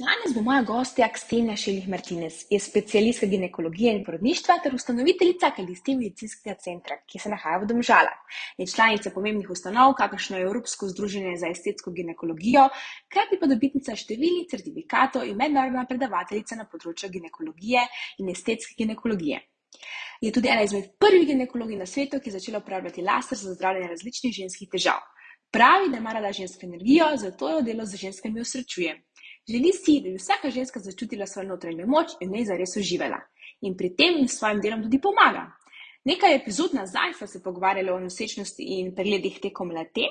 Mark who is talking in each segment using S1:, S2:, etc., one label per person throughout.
S1: Danes bo moja gostja Ksenija Šelih Martinez, je specialistka ginekologije in porodništva ter ustanoviteljica Kalisti medicinskega centra, ki se nahaja v Domžalah. Je članica pomembnih ustanov, kakršno je Evropsko združenje za estetsko ginekologijo, krati pa dobitnica številnih certifikatov in mednarodna predavateljica na področju ginekologije in estetske ginekologije. Je tudi ena izmed prvih ginekologij na svetu, ki je začela uporabljati laser za zdravljenje različnih ženskih težav. Pravi, da ima rada žensko energijo, zato jo delo z ženskami usrečuje. Želi si, da bi vsaka ženska začutila svojo notranjo moč in v njej zares uživala. In pri tem jim s svojim delom tudi pomaga. Nekaj epizod nazaj smo se pogovarjali o nosečnosti in pregledih tekom leta,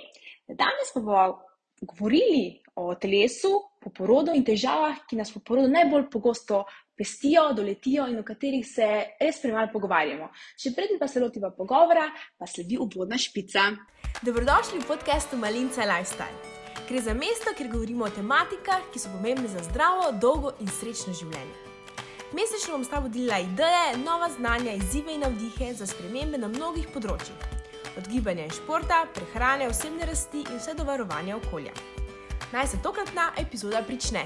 S1: danes pa bomo govorili o telesu, po porodu in težavah, ki nas po porodu najbolj pogosto pestijo, doletijo in o katerih se res premalo pogovarjamo. Še predtem pa se lotiva pogovora, pa sledi uvodna špica.
S2: Dobrodošli v podkastu Malinca Lifestyle. Gre za mesto, kjer govorimo o tematikah, ki so pomembne za zdravo, dolgo in srečno življenje. Mesečno bom sta vodila ideje, nova znanja, izzive in navdihe za spremembe na mnogih področjih. Od gibanja in športa, prehrane, osebne rasti in vse do varovanja okolja. Naj se tokratna epizoda prične.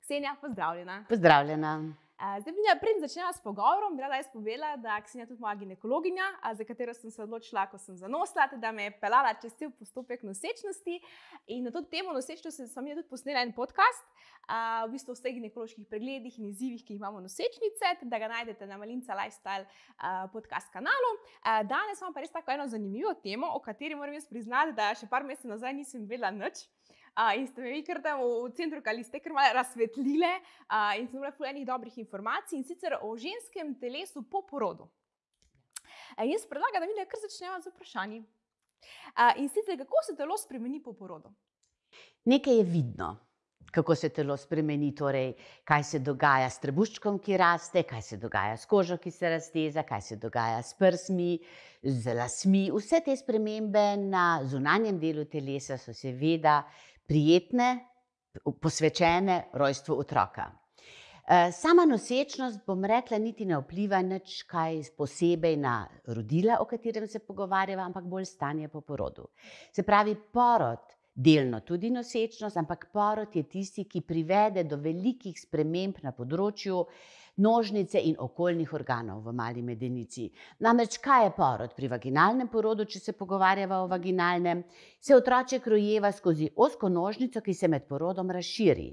S2: Ksenija, pozdravljena.
S3: Pozdravljena.
S2: Zdaj, Binja, preden začnemo s pogovorom, bi rada jaz povedala, da je tudi moja ginekologinja, za katero sem se odločila, ko sem zanosila, da me je pelala čez cel postopek nosečnosti. In na to temo nosečnosti sem tudi posnela en podcast, v bistvu o vseh ginekoloških pregledih in izzivih, ki jih imamo nosečnice, da ga najdete na Malinca Lifestyle podcast kanalu. Danes imam pa res tako eno zanimivo temo, o kateri moram jaz priznati, da še par mesecev nazaj nisem vedela nič. Uh, in ste me vi kar tam v centru Kaliste kar malo razsvetlile uh, in sem imela fulejnih dobrih informacij in sicer o ženskem telesu po porodu. Uh, jaz predlagam, da mi kar začnemo z vprašanji. Uh, in sicer, kako se telo spremeni po porodu?
S3: Nekaj je vidno. Kako se telo spremeni, torej, kaj se dogaja s trebuščkom, ki raste, kaj se dogaja s kožo, ki se razteza, kaj se dogaja s prsmi, z lasmi. Vse te spremembe na zunanjem delu telesa so seveda prijetne, posvečene rojstvu otroka. Eh, sama nosečnost, bom rekla, niti ne vpliva nič kaj posebej na rodila, o katerem se pogovarjava, ampak bolj stanje po porodu. Se pravi, porod, delno tudi nosečnost, ampak porod je tisti, ki privede do velikih sprememb na področju nožnice in okoljnih organov v mali medenici. Namreč, kaj je porod? Pri vaginalnem porodu, če se pogovarjava o vaginalnem, se otroček rojeva skozi osko nožnico, ki se med porodom razširi.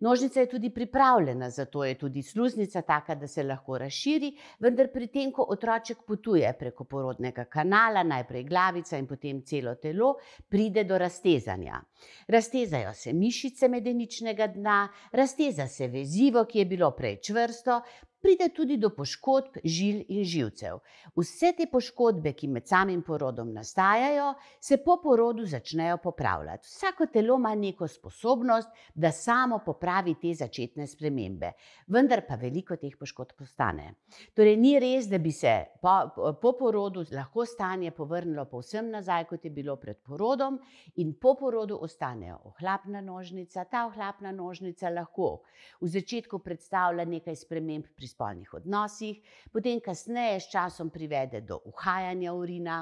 S3: Nožnica je tudi pripravljena, zato je tudi sluznica taka, da se lahko razširi, vendar pri tem, ko otroček potuje preko porodnega kanala, najprej glavica in potem celo telo, pride do raztezanja. Raztezajo se mišice medeničnega dna, razteza se vezivo, ki je bilo prej čvrsto, pride tudi do poškodb žil in živcev. Vse te poškodbe, ki med samim porodom nastajajo, se po porodu začnejo popravljati. Vsako telo ima neko sposobnost, da samo popravi te začetne spremembe, vendar pa veliko teh poškodb postane. Torej, ni res, da bi se po, po porodu lahko stanje povrnilo povsem nazaj, kot je bilo pred porodom, in po porodu ostanejo ohlapna nožnica. Ta ohlapna nožnica lahko v začetku predstavlja nekaj sprememb pri spolnih odnosih, potem kasneje s časom privede do uhajanja urina,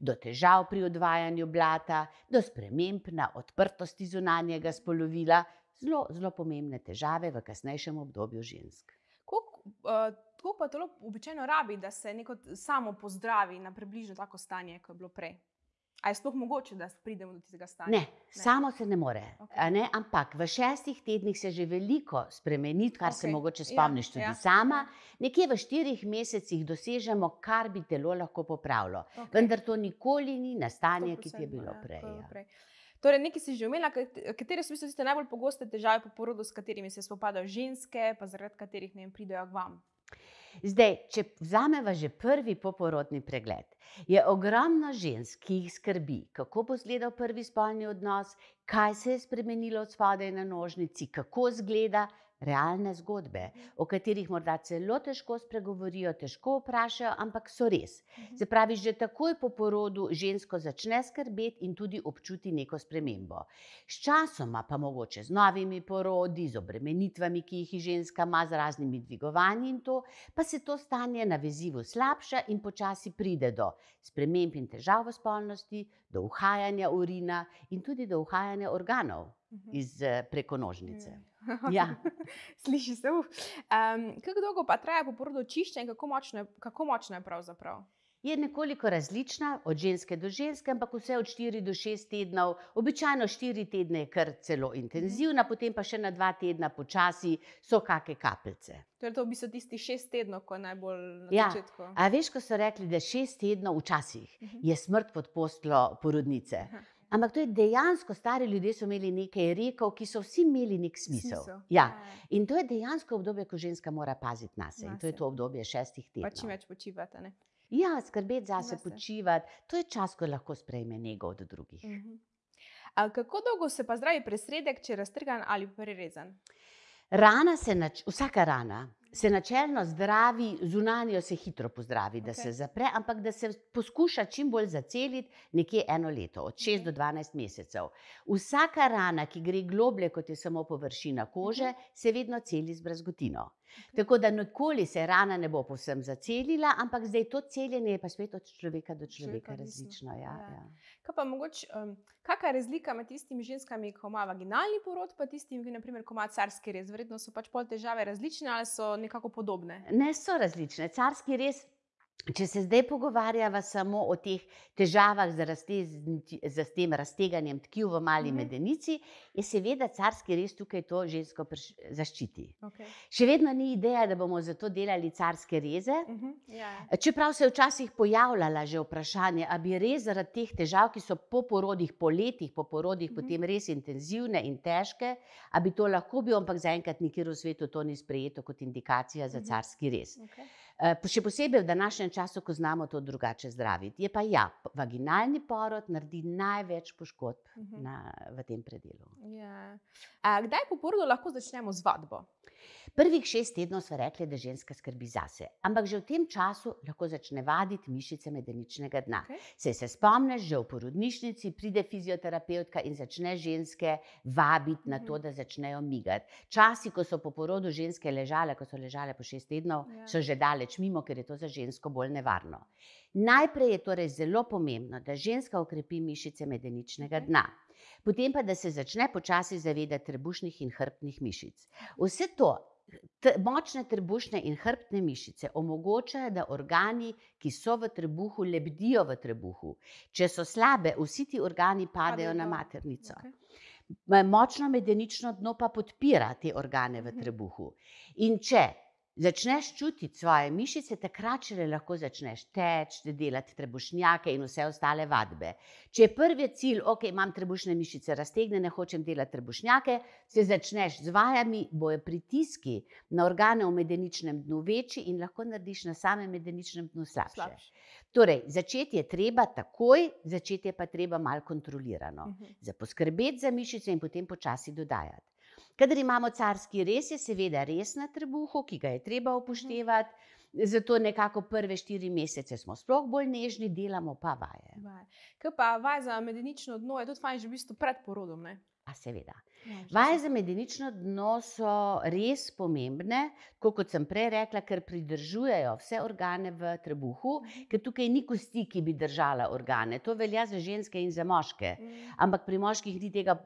S3: do težav pri odvajanju blata, do sprememb na odprtosti zunanjega spolovila, zelo, zelo pomembne težave v kasnejšem obdobju žensk.
S2: Kako uh, pa telo običajno rabi, da se neko samo pozdravi na približno tako stanje, kot je bilo prej? Ali je sploh mogoče, da pridemo do tega stanja?
S3: Ne, ne. samo se ne more. Okay. Ne? Ampak v šestih tednih se že veliko spremeni, kar okay. se mogoče ja, spomniš ja, tudi ja. sama. Nekje v štirih mesecih dosežemo, kar bi telo lahko popravilo. Okay. Vendar to nikoli ni na stanje, ki je bilo prej. Ja.
S2: Torej, nekaj si že omenila, katere so tiste najbolj pogoste težave po porodu, s katerimi se spopadajo ženske, pa zaradi katerih ne pridejo k vam.
S3: Zdaj, če vzamemo že prvi poporodni pregled, je ogromno žensk, ki jih skrbi, kako bo izgledal prvi spolni odnos, kaj se je spremenilo od spodaj na nožnici, kako izgleda, realne zgodbe, o katerih morda celo težko spregovorijo, težko vprašajo, ampak so res. Mhm. Se pravi, že takoj po porodu žensko začne skrbeti in tudi občuti neko spremembo. Sčasoma pa mogoče z novimi porodi, z obremenitvami, ki jih ženska ima, z raznimi dvigovanji in to, pa se to stanje na vezivu slabša in počasi pride do sprememb in težav v spolnosti, do uhajanja urina in tudi do uhajanja organov.
S2: Mhm.
S3: iz eh, preko nožnice.
S2: Mm.
S3: Ja.
S2: Sliši se. Um, kako dolgo pa traja po porodu čiščenje in kako močno, je- kako močno je pravzaprav?
S3: Je nekoliko različna od ženske do ženske, ampak vse od 4 do 6 tednov. Običajno 4 tedne je kar celo intenzivna, potem pa še na 2 tedna počasi so kakšne kapljice.
S2: Torej, to v bistvu tisti šest tednov, ko je najbolj na
S3: Ja,
S2: začetku.
S3: A veš, ko so rekli, da 6 tednov včasih
S2: Mhm.
S3: je smrt pod postlo porodnice.
S2: Aha.
S3: Ampak to je dejansko, stari ljudje so imeli nekaj rekov, ki so vsi imeli nek smisel.
S2: Smisel.
S3: Ja. In to je dejansko obdobje, ko ženska mora paziti na sebe. In to je to obdobje šestih
S2: Pa čim
S3: tednov.
S2: več počivate. Ne?
S3: Ja, skrbeti zase,
S2: Nase.
S3: počivati. To je čas, ko lahko sprejme nego od drugih.
S2: Mhm. A, kako dolgo se pa zdravi presredek, če je raztrgan ali prerezan?
S3: Rana se, nač, vsaka rana se načelno zdravi, zunanjo se hitro pozdravi, da
S2: Okej.
S3: se zapre, ampak da se poskuša čim bolj zaceliti nekje eno leto, od 6
S2: Okej.
S3: do 12 mesecev. Vsaka rana, ki gre globlje, kot je samo površina kože, se vedno celi z brazgotino. Tako da nikoli se rana ne bo povsem zacelila, ampak zdaj to celjenje je pa spet od človeka do človeka
S2: odvisno.
S3: različno. Ja,
S2: Ja.
S3: ja.
S2: Kaj pa mogoče, um, kakšna je razlika med tistimi ženskami, ki ima vaginalni porod, pa tistimi, ki naprimer, ima carski rez? Verjetno so pač pol težave različne ali so nekako podobne.
S3: Ne so različne. Carski res, če se zdaj pogovarjava samo o teh težavah z, raztez- z tem razteganjem tkiv v mali
S2: Mhm.
S3: medenici, je seveda carski res tukaj to žensko zaščiti.
S2: Okay.
S3: Še vedno ni ideja, da bomo zato delali carske reze.
S2: Uh -huh. ja.
S3: Čeprav se je včasih pojavljala že vprašanje, ali bi res zaradi teh težav, ki so po porodih, po letih, po porodih,
S2: Mhm.
S3: potem res intenzivne in težke, ali bi to lahko bil, ampak zaenkrat nikjer v svetu to ni sprejeto kot indikacija za
S2: Mhm.
S3: carski rez.
S2: okay.
S3: Eh, Še posebej v današnjem času, ko znamo to drugače zdraviti. Je pa ja, vaginalni porod naredi največ poškodb
S2: uh -huh.
S3: na, v tem predelu.
S2: ja. A, kdaj po porodu lahko začnemo z vadbo?
S3: Prvih šest tednov smo rekli, da ženska skrbi zase, ampak že v tem času lahko začne vaditi mišice medeničnega dna.
S2: Okay.
S3: Sej se spomniš, že v porodnišnici pride fizioterapeutka in začne ženske vabiti na to,
S2: Mhm.
S3: da začnejo migati. Časi, ko so po porodu ženske ležale, ko so ležale po šest tednov,
S2: Ja.
S3: so že daleč mimo, ker je to za žensko bolj nevarno. Najprej je torej zelo pomembno, da ženska okrepi mišice medeničnega
S2: Okej.
S3: dna. Potem pa, da se začne počasi zavedati trebušnih in hrbtnih mišic. Vse to, močne trebušne in hrbtne mišice omogočajo, da organi, ki so v trebuhu, lebdijo v trebuhu. Če so slabe, vsi ti organi padejo na maternico. Močno medenično dno pa podpira te organe v
S2: Mhm.
S3: trebuhu. In če začneš čutiti svoje mišice, takrat šele lahko začneš teči, delati trebušnjake in vse ostale vadbe. Če je prvi cilj, ok, imam trebušne mišice raztegnjene, hočem delati trebušnjake, se začneš z vajami, bojo pritiski na organe v medeničnem dnu večji in lahko narediš na samem medeničnem dnu slabše.
S2: Slabše.
S3: Torej, začeti je treba takoj, začeti je pa treba malo kontrolirano
S2: Uh -huh.
S3: za poskrbeti za mišice in potem počasi dodajati. Kadar imamo carski rez, je seveda res na trebuhu, ki ga je treba upoštevati, zato nekako prve štiri mesece smo sploh bolj nežni, delamo pa vaje.
S2: Vaj. Kaj pa vaj za medenično dno je tudi fajn, že v bistvu pred porodom. Ne?
S3: A seveda.
S2: Ja,
S3: Vaje za medenično dno so res pomembne, tako kot sem prej rekla, ker pridržujejo vse organe v trebuhu, ker tukaj ni kosti, ki bi držala organe. To velja za ženske in za moške.
S2: Mm.
S3: Ampak pri moških ni tega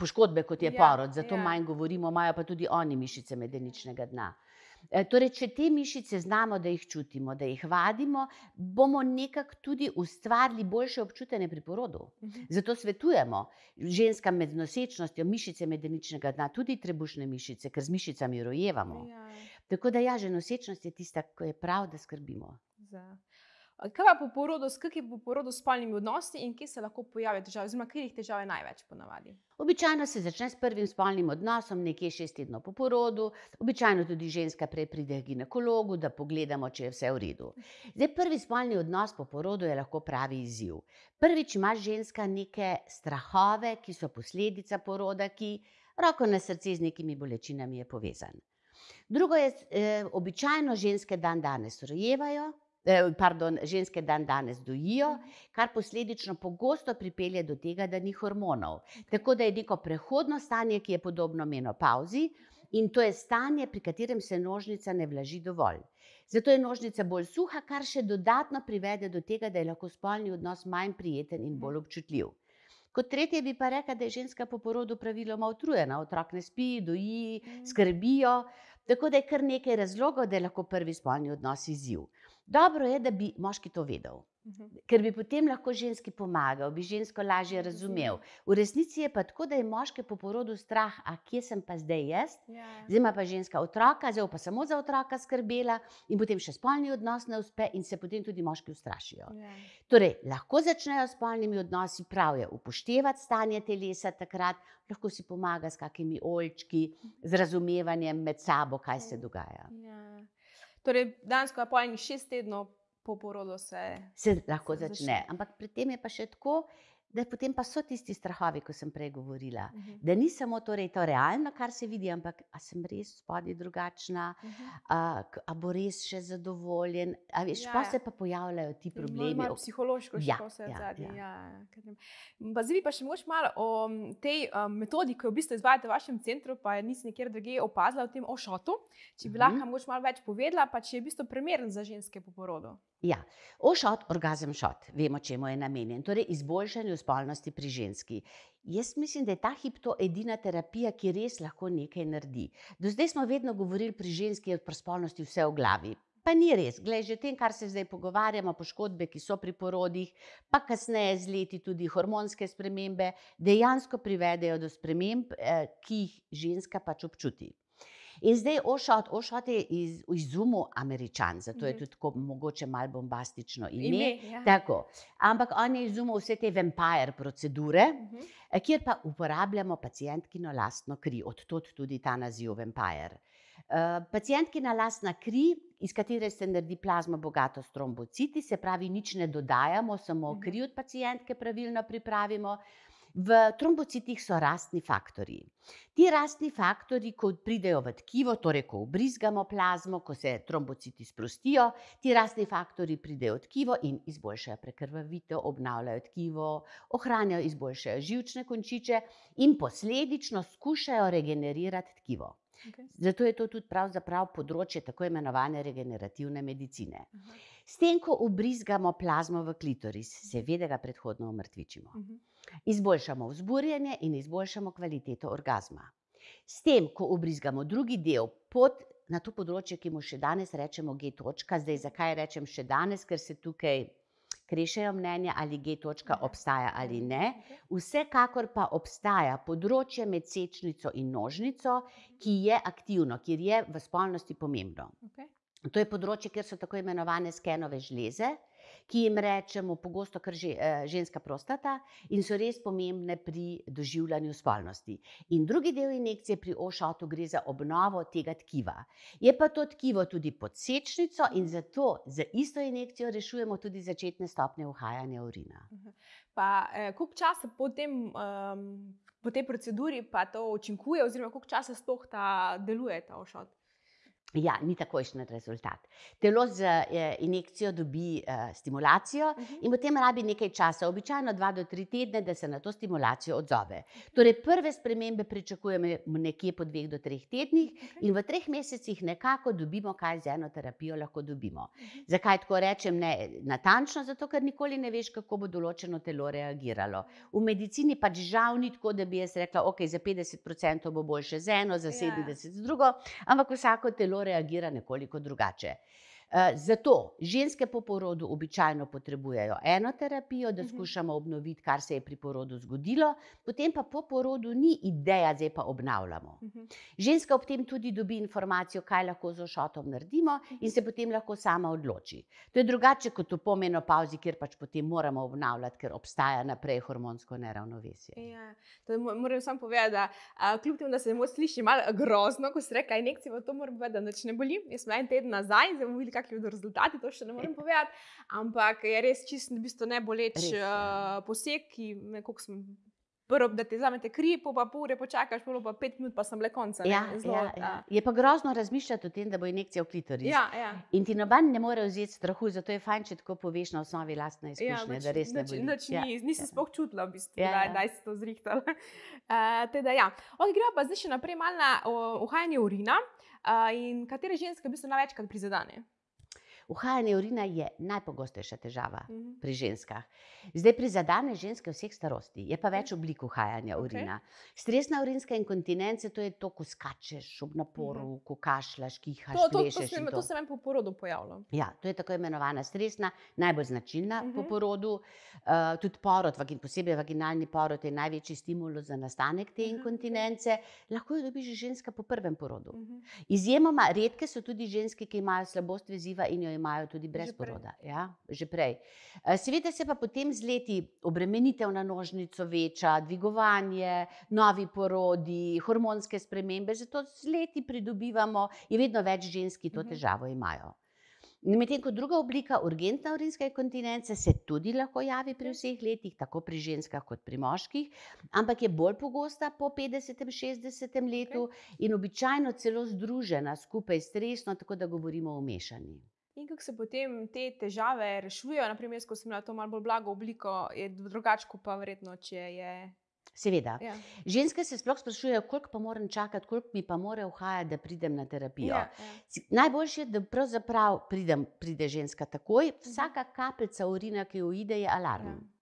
S3: poškodbe, kot je
S2: Ja,
S3: porod, zato
S2: ja.
S3: manj govorimo, imajo pa tudi oni mišice medeničnega dna. E, Torej, če te mišice znamo, da jih čutimo, da jih vadimo, bomo nekako tudi ustvarili boljše občutje pri porodu.
S2: Mhm.
S3: Zato svetujemo ženskam med nosečnostjo mišice medeničnega dna, tudi trebušne mišice, ker z mišicami rojevamo.
S2: Ja,
S3: Tako da, ja, že nosečnost je tista, ko je prav, da skrbimo.
S2: za. A Kaj pa po porodu, s kakimi po porodu s spolnimi odnosi in kje se lahko pojavijo težave, oziroma katerih težav je največ ponavadi?
S3: Običajno se začne s prvim spolnim odnosom, nekje šest tednov po porodu, običajno tudi ženska prej pride k ginekologu, da pogledamo, če je vse v redu. Zdaj, prvi spolni odnos po porodu je lahko pravi izziv. Prvič ima ženska neke strahove, ki so posledica poroda, ki roko na srce z nekimi bolečinami je povezan. Drugo je, eh, običajno ženske dan danes rojevajo. Eh, Pardon, ženske dan danes dojijo, kar posledično pogosto pripelje do tega, da ni hormonov. Tako da je neko prehodno stanje, ki je podobno menopauzi, in to je stanje, pri katerem se nožnica ne vlaži dovolj. Zato je nožnica bolj suha, kar še dodatno privede do tega, da je lahko spolni odnos manj prijeten in bolj občutljiv. Kot tretje bi pa rekla, da je ženska po porodu praviloma utrujena, otrok ne spi, doji,
S2: Mm.
S3: skrbijo. Tako da je kar nekaj razlogov, da je lahko prvi spolni odnos izziv. Dobro je, da bi moški to vedel,
S2: Mhm.
S3: ker bi potem lahko ženski pomagal, bi žensko lažje razumel. V resnici je pa tako, da je moške po porodu strah, a kje sem pa zdaj jaz,
S2: Ja.
S3: zdaj ima pa ženska otroka, zdaj pa samo za otroka skrbela in potem še spolni odnos ne uspe in se potem tudi moški ustrašijo.
S2: Ja.
S3: Torej, lahko začnejo s spolnimi odnosi, prav je upoštevati stanje telesa takrat, lahko si pomaga s kakimi oljčki, z razumevanjem med sabo, kaj se dogaja.
S2: Ja. Torej, dansko je pojeni šest tednov po porodu se.
S3: Se lahko
S2: Se
S3: začne.
S2: začne.
S3: Ampak pri tem je pa še tako, da potem pa so tisti strahovi, ko sem prej govorila.
S2: Mhm.
S3: Da ni samo torej to realno, kar se vidi, ampak a sem res spodaj drugačna,
S2: Mhm.
S3: a, k- a bo res še zadovoljen. A veš,
S2: Ja,
S3: pa se pa pojavljajo ti
S2: Malo-
S3: problemi.
S2: malo Psihološko še
S3: Ja,
S2: vse
S3: ja,
S2: zadnje.
S3: ja.
S2: Ja. Zdaj pa še mogoče malo o tej um, metodi, ki jo v bistvu izvajate v vašem centru, pa nisem nikjer drugje opazila v tem ošotu. Če bi
S3: Mhm.
S2: lahko mogoče malo več povedala, pa če je v bistvu primeren za ženske po porodu.
S3: Ja, ošot, orgazem šot, vemo, čemu je namenjen, torej izboljšanju spolnosti pri ženski. Jaz mislim, da je ta hip to edina terapija, ki res lahko nekaj naredi. Do zdaj smo vedno govorili pri ženski, pri spolnosti vse v glavi. Pa ni res, glej, že o tem, kar se zdaj pogovarjamo, poškodbe, ki so pri porodih, pa kasneje z leti tudi hormonske spremembe, dejansko privedejo do sprememb, eh, ki jih ženska pač občuti. In zdaj ošot, ošot je iz, izumil američan, zato je
S2: Mhm.
S3: tudi tako mogoče malo bombastično ime.
S2: Ime, ja.
S3: Tako. Ampak on je izumil vse te vampire procedure,
S2: Mhm.
S3: eh, kjer pa uporabljamo pacijentkino lastno kri, odtot tudi ta naziv vampire. Uh, pacijentkina lastna kri, iz katere se naredi plazma bogato s trombociti, se pravi, nič ne dodajamo, samo
S2: Mhm.
S3: kri od pacijentke pravilno pripravimo. V trombocitih so rastni faktorji. Ti rastni faktorji, ko pridejo v tkivo, torej ko ubrizgamo plazmo, ko se trombociti sprostijo, ti rastni faktorji pridejo v tkivo in izboljšajo prekrvavitev, obnavljajo tkivo, ohranjajo, izboljšajo živčne končiče in posledično skušajo regenerirati tkivo.
S2: Okej.
S3: Zato je to tudi pravzaprav področje tako imenovane regenerativne medicine.
S2: Aha.
S3: S tem, ko ubrizgamo plazmo v klitoris, seveda ga predhodno omrtvičimo.
S2: Mhm.
S3: Izboljšamo vzburjenje in izboljšamo kvaliteto orgazma. S tem, ko ubrizgamo drugi del pod na to področje, ki mu še danes rečemo G. Točka, zdaj zakaj rečem še danes, ker se tukaj krešejo mnenja, ali G. Točka
S2: Aha.
S3: obstaja ali ne.
S2: Okej.
S3: Vsekakor pa obstaja področje med sečnico in nožnico, ki je aktivno, kjer je v spolnosti pomembno.
S2: Okej.
S3: To je področje, kjer so tako imenovane skenove žleze, ki jim rečemo pogosto kar že, eh, ženska prostata in so res pomembne pri doživljanju spolnosti. In drugi del injekcije pri ošotu gre za obnovo tega tkiva. Je pa to tkivo tudi pod sečnico in zato z isto injekcijo rešujemo tudi začetne stopnje uhajanja urina.
S2: Pa eh, koliko časa po, tem, um, po tej proceduri pa to učinkuje, oziroma koliko časa sploh ta deluje ta ošot?
S3: Ja, ni takojšen rezultat. Telo z eh, injekcijo dobi eh, stimulacijo
S2: Mhm.
S3: in potem rabi nekaj časa, običajno dva do tri tedne, da se na to stimulacijo odzove. Torej, prve spremembe pričakujemo nekje po dveh do treh tednih
S2: Okej.
S3: in v treh mesecih nekako dobimo, kaj z eno terapijo lahko dobimo.
S2: Mhm.
S3: Zakaj tako rečem ne natančno? Zato, ker nikoli ne veš, kako bo določeno telo reagiralo. V medicini pač žal ni tako, da bi jaz rekla, ok, za 50% bo boljše z eno, za
S2: Ja.
S3: 70% z drugo, ampak vsako telo reagira nekoliko drugače. Eh, Zato ženske po porodu običajno potrebujejo eno terapijo, da
S2: Mhm.
S3: skušamo obnoviti, kar se je pri porodu zgodilo, potem pa po porodu ni ideja, zdaj pa obnavljamo.
S2: Mhm.
S3: Ženska ob tem tudi dobi informacijo, kaj lahko z ošotom naredimo, in se potem lahko sama odloči. To je drugače kot v pomenopauzi, kjer pač potem moramo obnavljati, ker obstaja naprej hormonsko neravnovesje.
S2: Ja, moram samo povedati, da a, kljub temu, da se morda sliši malo grozno, ko se reče injekcija, to moram povedati, da nič ne boli. Jaz sem en teden nazaj, zdaj bomo videli, kakšni bodo rezultati, to še ne morem povedati, ampak je res čist v bistvu neboleč
S3: Res, ja.
S2: uh, poseg, ki nekako sem. Prvo, da ti vzamete kri, pol pa pol ure počakaš, pol pa pet minut, pa sem le konca. ne.
S3: Ja,
S2: Zelo,
S3: ja, ja. Je pa grozno razmišljati o tem, da bo injekcija v klitoris.
S2: ja, ja.
S3: In ti noben ne more vzeti strahu, zato je fajn, če tako poveš na osnovi lastne izkušnje,
S2: nič-
S3: da res ne boli.
S2: nič
S3: Ja,
S2: ni- Nisem
S3: ja.
S2: sploh čutila, v bistvu,
S3: Ja,
S2: da,
S3: ja.
S2: da si to zrihtala. Uh, teda, ja. okay, gremo pa zdaj še naprej malo na uhajanje urina uh, in katere ženske v bistvu največkrat prizadene.
S3: Uhajanje urina je najpogostejša težava
S2: Mhm.
S3: pri ženskah. Zdaj prizadene ženske vseh starosti, je pa več oblik uhajanja
S2: Okej.
S3: urina. Stresna urinska inkontinenca, to je to, ko skačeš ob naporu, ko kašljaš, kihaš.
S2: To, to, to,
S3: plešeš
S2: se,
S3: in
S2: mi-
S3: to.
S2: to se meni po porodu pojavlja.
S3: Ja, to je tako imenovana stresna, najbolj značilna uh -huh. po
S2: Mhm.
S3: porodu. Uh, tudi porod, vagin, posebej vaginalni porod, je največji stimulus za nastanek te
S2: Aha, okej.
S3: inkontinence. Lahko jo dobi že ženska po prvem porodu.
S2: Mhm.
S3: Izjemoma redke so tudi ženske, ki imajo slabost veziva in jo imajo tudi brez
S2: Že prej.
S3: poroda. Ja, že prej. Eh, Seveda se pa potem z leti obremenitev na nožnico veča, dvigovanje, novi porodi, hormonske spremembe, zato z leti pridobivamo in vedno več žensk, ki to
S2: Mhm.
S3: težavo imajo. Medtem ko druga oblika, urgentna urinska inkontinenca, se tudi lahko javi pri
S2: Okej.
S3: vseh letih, tako pri ženskah kot pri moških, ampak je bolj pogosta po 50-60 letu in običajno celo združena skupaj s stresno, tako da govorimo o mešani.
S2: In kako se potem te težave rešujejo, naprimer, ko sem imela to malo bolj blago obliko, je drugače, pa verjetno, če je.
S3: Seveda.
S2: Ja.
S3: Ženske se sploh sprašujejo, koliko pa moram čakati, koliko mi pa mora uhajati, da pridem na terapijo.
S2: Ja, ja.
S3: Najboljše je, da pravzaprav pridem, pride ženska takoj, vsaka kapljica urina, ki uide, je alarm.
S2: Ja.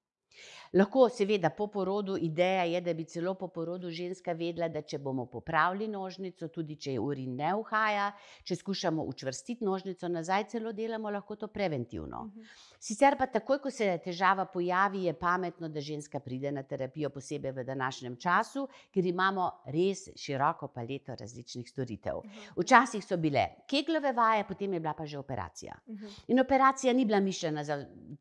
S3: Lahko, seveda, po porodu, ideja je, da bi celo po porodu ženska vedela, da če bomo popravili nožnico, tudi če urin ne uhaja, če skušamo učvrstiti nožnico nazaj, celo delamo lahko to preventivno.
S2: Mhm.
S3: Sicer pa takoj, ko se težava pojavi, je pametno, da ženska pride na terapijo, posebej v današnjem času, ker imamo res široko paleto različnih storitev.
S2: Mhm.
S3: Včasih so bile keglove vaje, potem je bila pa že operacija.
S2: Mhm.
S3: In operacija ni bila mišljena za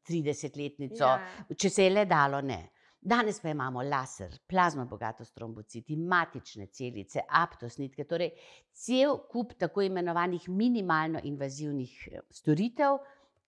S3: 30-letnico,
S2: Ja.
S3: če se je le dalo, ne. Danes pa imamo laser, plazma bogatost trombociti, matične celice, aptosnitke, torej cel kup tako imenovanih minimalno invazivnih eh, storitev,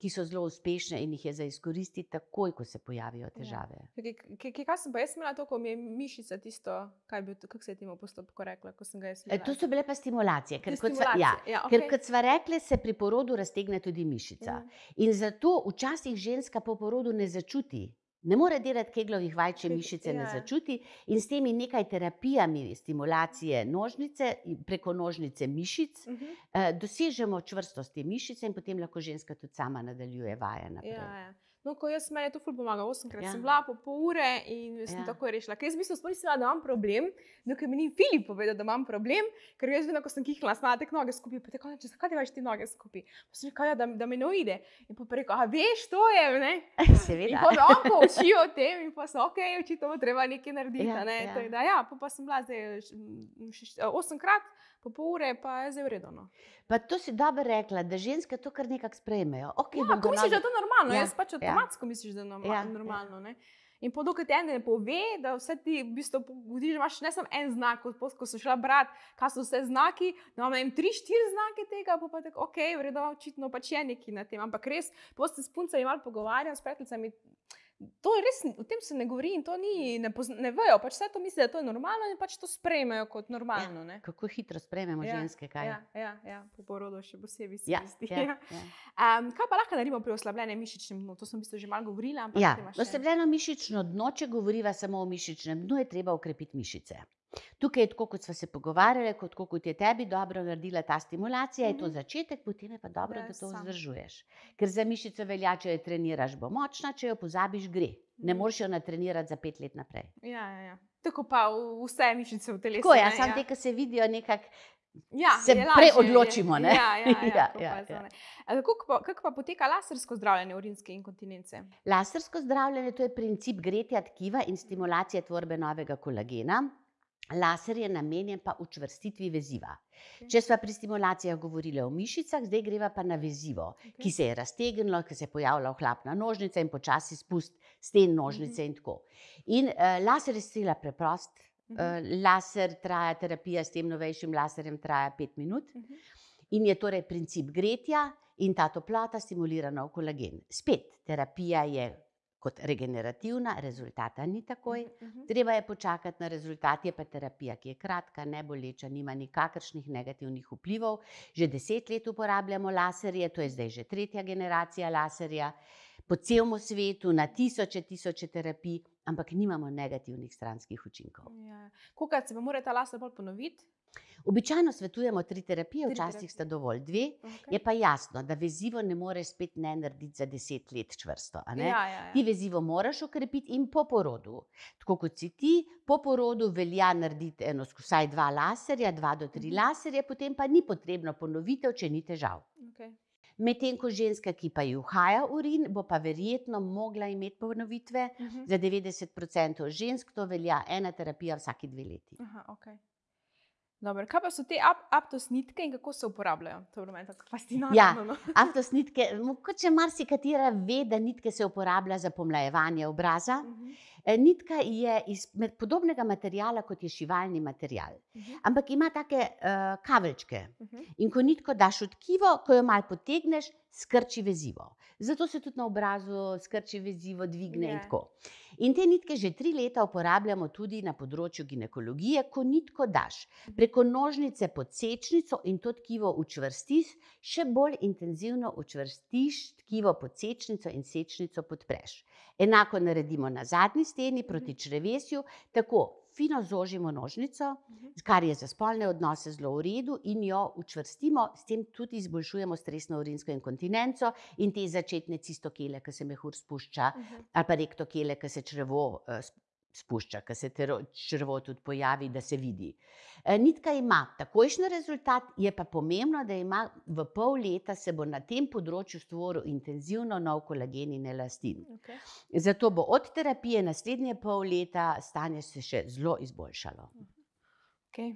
S3: ki so zelo uspešne in jih je za izkoristiti takoj, ko se pojavijo težave.
S2: Kaj, kaj, kaj, kaj sem pa jaz imela to, ko mi je mišica tisto, kaj bi, kako se je temu postopku rekla, ko sem ga jaz
S3: E,
S2: imela?
S3: to so bile pa stimulacije, ker,
S2: Te
S3: kot sva, ja,
S2: stimulacije, ja,
S3: ker
S2: okej.
S3: kot sva rekli, se pri porodu raztegne tudi mišica.
S2: Mhm.
S3: In zato včasih ženska po porodu ne začuti. Ne more delati keglovih vaj, če mišice ne
S2: ja.
S3: začuti, in s temi nekaj terapijami stimulacije nožnice, in preko nožnice mišic,
S2: Mhm.
S3: eh, dosežemo čvrstost te mišice, in potem lahko ženska tudi sama nadaljuje vaje naprej.
S2: Ja, ja. No, ko jaz meni je to ful pomaga, osemkrat
S3: Ja.
S2: sem bila po pol ure in sem
S3: Ja.
S2: ja. tako rešila. Ker jaz v bistvu sploh nisem vedela, da imam problem, dokler mi ni Filip povedal, da imam problem, ker jaz vedno, ko sem kihnila, sem tek noge skupaj, pa tako reče, zakaj imaš ti noge skupaj? Pa sem rekla, ja, da, da mi ne uide. In pa rekel, a veš, to je, ne? In
S3: Seveda.
S2: pa me on pouči o tem in pa so, ok, očitno bo treba nekaj narediti.
S3: Ja,
S2: ne?
S3: ja.
S2: Da, ja, pa, pa sem bila zdaj š- m, še- še- osemkrat, po pol ure pa je zdaj uredno.
S3: Pa to si dobro rekla, da ženske to kar nekako sprejmejo. Okay,
S2: Ja, ko misliš, da je to normalno,
S3: Ja,
S2: ja, jaz pač
S3: ja.
S2: avtomatsko ja. misliš, da je norma
S3: Ja,
S2: ja,
S3: ja.
S2: normalno. Ja. In po dokaj ti en ne pove, da vse ti v bistvu vidiš, imaš ne samo en znak, ko, ko- ko sem šla brati, kaj so vse znaki, da imam tri, štiri znake tega, pa pa tako, ok, vredno, očitno pač je neki na tem. Ampak res, poste s puncami malo pogovarjam, s prijateljicami. To je res, o tem se ne govori in to ni, ne, pozna, ne vejo, pač vse to mislijo, da to je normalno in pač to sprejmejo kot normalno. ne.
S3: Kako hitro sprejmemo
S2: Ja,
S3: ženske, kaj?
S2: Ja, ja, ja, po porodu še posebej se
S3: ja,
S2: zdi.
S3: ja, ja.
S2: Um, kaj pa lahko naredimo pri oslabljenem mišičnem dnu? To sem v bistvu že malo govorila.
S3: Ja,
S2: še-
S3: oslabljeno mišično dno, če govoriva samo o mišičnem dnu, je treba ukrepiti mišice. Tukaj je tako, kot smo se pogovarjali, kot, tako, kot je tebi dobro naredila ta stimulacija, je to
S2: Mhm.
S3: začetek, potem je pa dobro,
S2: Da
S3: da to vzdržuješ. Ker za mišico velja, če jo treniraš, bo močna, če jo pozabiš, gre. Ne
S2: Mhm.
S3: moreš jo natrenirati za pet let naprej.
S2: Ja, ja, ja. Tako pa vse mišice v telesu.
S3: Tako je,
S2: ne,
S3: samo
S2: ja.
S3: te, ki se vidijo nekako.
S2: ja,
S3: se
S2: je
S3: prej
S2: lažje, je-
S3: odločimo, ne?
S2: Ja, ja, ja,
S3: Ja, ja,
S2: je
S3: ja.
S2: Kako pa, kako pa poteka lasersko zdravljenje urinske inkontinence?
S3: Lasersko zdravljenje to je princip gretja tkiva in stimulacije tvorbe novega kolagena. Laser je namenjen pa učvrstitvi veziva.
S2: Ok.
S3: Če smo pri stimulacijah govorili o mišicah, zdaj greva pa na vezivo, ki se je raztegnilo, ki se je pojavila ohlapna nožnica in počasi spust sten nožnice in tako. In uh, laser je stila preprost.
S2: Mhm.
S3: Uh, laser traja, terapija s tem novejšim laserjem traja pet minut
S2: Mhm.
S3: in je torej princip gretja in ta toplota stimulira nov kolagen. Spet, terapija je kot regenerativna, rezultata ni takoj.
S2: Mhm, mhm.
S3: Treba je počakati na rezultat, je pa terapija, ki je kratka, ne boleča, nima nikakršnih negativnih vplivov. Že deset let uporabljamo laserje, to je zdaj že tretja generacija laserja. po celem svetu, na tisoče, tisoče terapij, ampak nimamo negativnih stranskih učinkov.
S2: Ja. Kolikrat se mora ta lasa bolj ponoviti?
S3: Običajno svetujemo tri terapije,
S2: Tri
S3: včasih
S2: terapije.
S3: sta dovolj dve.
S2: Okay.
S3: Je pa jasno, da vezivo ne moreš spet ne narediti za deset let čvrsto. a ne?
S2: Ja, ja,
S3: Ti
S2: ja.
S3: vezivo moraš okrepiti in po porodu. Tako kot si ti, po porodu velja narediti eno, vsaj dva laserja, dva do tri
S2: Mhm.
S3: laserje, potem pa ni potrebno ponovitev, če ni težav.
S2: Okay.
S3: Medtem ko ženska, ki pa ji uhaja urin, bo pa verjetno mogla imeti ponovitve.
S2: Uh -huh.
S3: Za 90% žensk to velja ena terapija vsaki dve leti.
S2: Aha, okay. Dobro, kaj pa so te ap aptos nitke in kako se uporabljajo? To je meni tako fascinantno.
S3: Ja.
S2: no.
S3: Aftos nitke, mogoče marsikatera ve, da nitke se uporablja za pomlajevanje obraza.
S2: Mhm,
S3: E, Nitka je iz podobnega materiala kot je šivalni material,
S2: mhm,
S3: ampak ima take uh, kaveljčke.
S2: mhm.
S3: In ko nitko daš v tkivo, ko jo malo potegneš, skrči vezivo. Zato se tudi na obrazu skrči vezivo, dvigne in
S2: Je.
S3: tako. In te nitke že tri leta uporabljamo tudi na področju ginekologije, ko nitko daš preko nožnice pod sečnico in to tkivo učvrstiš, še bolj intenzivno učvrstiš tkivo pod sečnico in sečnico podpreš. Enako naredimo na zadnji steni proti črevesju, tako fino zožimo nožnico,
S2: Mhm.
S3: kar je za spolne odnose zelo v redu, in jo učvrstimo, s tem tudi izboljšujemo stresno urinsko inkontinenco in te začetne cistokele, ki se mehur spušča,
S2: Mhm.
S3: ali pa rektokele, ki se črevo eh, spušča, ki se tero- črevo tudi pojavi, da se vidi. Eh, Nitka ima takojšnji rezultat, je pa pomembno, da ima v pol leta se bo na tem področju stvoril intenzivno nov kolagen in elastin.
S2: Okay.
S3: Zato bo od terapije naslednje pol leta stanje se še zelo izboljšalo.
S2: Okay.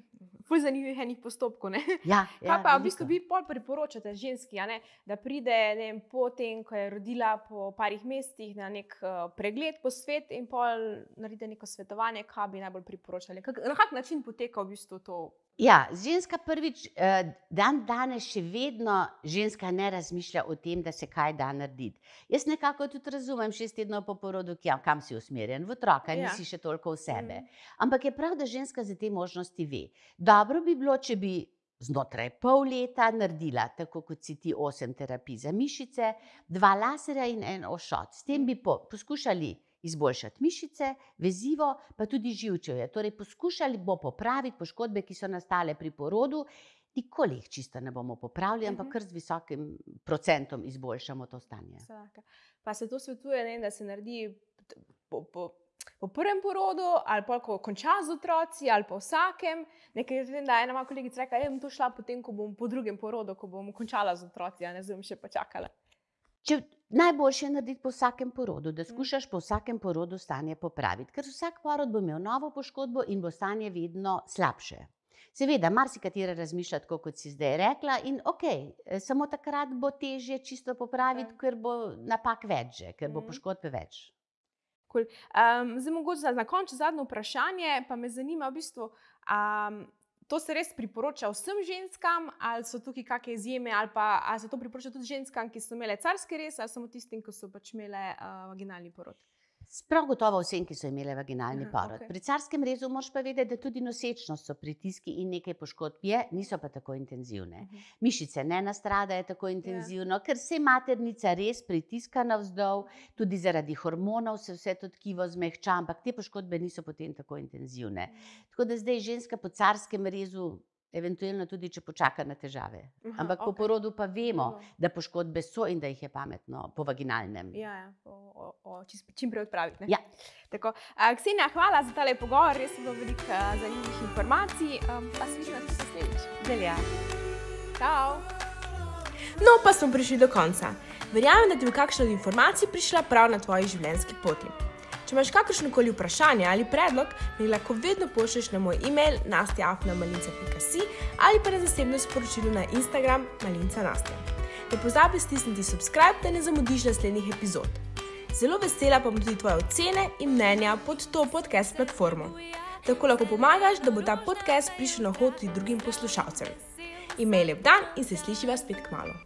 S2: Ful zanimivih enih postopkov. Ne?
S3: Ja, ja,
S2: pa v bistvu vi pol priporočate ženski, ne, da pride vem, po tem, ko je rodila po parih mesecih na nek uh, pregled po svet in pol naredite neko svetovanje, kaj bi najbolj priporočali. Kak, na kak način poteka v bistvu to?
S3: Ja, ženska prvič, eh, dan danes še vedno ženska ne razmišlja o tem, da se kaj da narediti. Jaz nekako tudi razumem, šest tednov po porodu, kja- kam si usmerjen, v otroka,
S2: Ja.
S3: nisi še toliko v sebe.
S2: Mm.
S3: Ampak je prav, da ženska za te možnosti ve. Dobro bi bilo, če bi znotraj pol leta naredila, tako kot si ti, osem terapij za mišice, dva laserja in en ošot. S tem bi po, poskušali izboljšati mišice, vezivo, pa tudi živčevje. Torej, poskušali bo popraviti poškodbe, ki so nastale pri porodu. Nikoli jih čisto ne bomo popravili, ampak
S2: Mhm.
S3: kar z visokim procentom izboljšamo to stanje.
S2: Vsaka. Pa se to svetuje, ne, da se naredi po, po, po prvem porodu, ali pa ko konča z otroci, ali po vsakem. Nekaj vem, da je ena moja kolegica rekla, da bom to šla potem, ko bom po drugem porodu, ko bom končala z otroci, a ne zdaj bom še počakala.
S3: Če najboljše je narediti po vsakem porodu, da
S2: Mm.
S3: skušaš po vsakem porodu stanje popraviti, ker vsak porod bo imel novo poškodbo in bo stanje vedno slabše. Seveda, marsikatera razmišlja tako, kot si zdaj rekla, in ok, eh, samo takrat bo težje čisto popraviti,
S2: Ok.
S3: ker bo napak več, že, ker bo
S2: Mhm.
S3: poškodbe več.
S2: Um, zdaj, mogoče za na koncu zadnje vprašanje, pa me zanima, v bistvu, um, to se res priporoča vsem ženskam, ali so tukaj kakšne izjeme, ali pa ali se to priporoča tudi ženskam, ki so imele carski res, ali samo tistim, ki so pač imele uh, vaginalni porod.
S3: Prav gotovo vsem, ki so imeli vaginalni
S2: Aha,
S3: porod.
S2: okej.
S3: Pri carskem rezu moraš pa vedeti, da tudi nosečnost so pritiski in nekaj poškodb je, niso pa tako intenzivne.
S2: Mhm.
S3: Mišice ne nastradajo tako intenzivno, ker se maternica res pritiska navzdol, tudi zaradi hormonov se vse to tkivo zmehča, ampak te poškodbe niso potem tako intenzivne. Tako da zdaj ženska po carskem rezu, eventualno tudi če počaka na težave.
S2: Aha,
S3: Ampak po
S2: okej.
S3: porodu pa vemo,
S2: Vemo.
S3: da poškodbe so in da jih je pametno po vaginalnem.
S2: Ja, ja, o, o, o, čis, čim prej odpraviti. ne?
S3: Ja.
S2: Tako, a, Ksenija, hvala za tale pogovor, res je bilo veliko a, zanimivih informacij. Um, pa se vidimo tudi naslednjič.
S3: Velja.
S2: Ciao!
S4: No, pa smo prišli do konca. Verjamem, da ti bo kakšna od informacij prišla prav na tvoji življenjski poti. Če imaš kakršno koli vprašanje ali predlog, mi lahko vedno pošlješ na moj e-mail nastjaafnamalinca.si ali pa na zasebno sporočilo na Instagram malinca nastja. Ne pozabi stisniti subscribe, da ne zamudiš naslednjih epizod. Zelo vesela pa bom tudi tvoje ocene in mnenja pod to podcast platformo. Tako lahko pomagaš, da bo ta podcast prišel na hod tudi drugim poslušalcem. Imej lep dan in se slišiva spet k malu.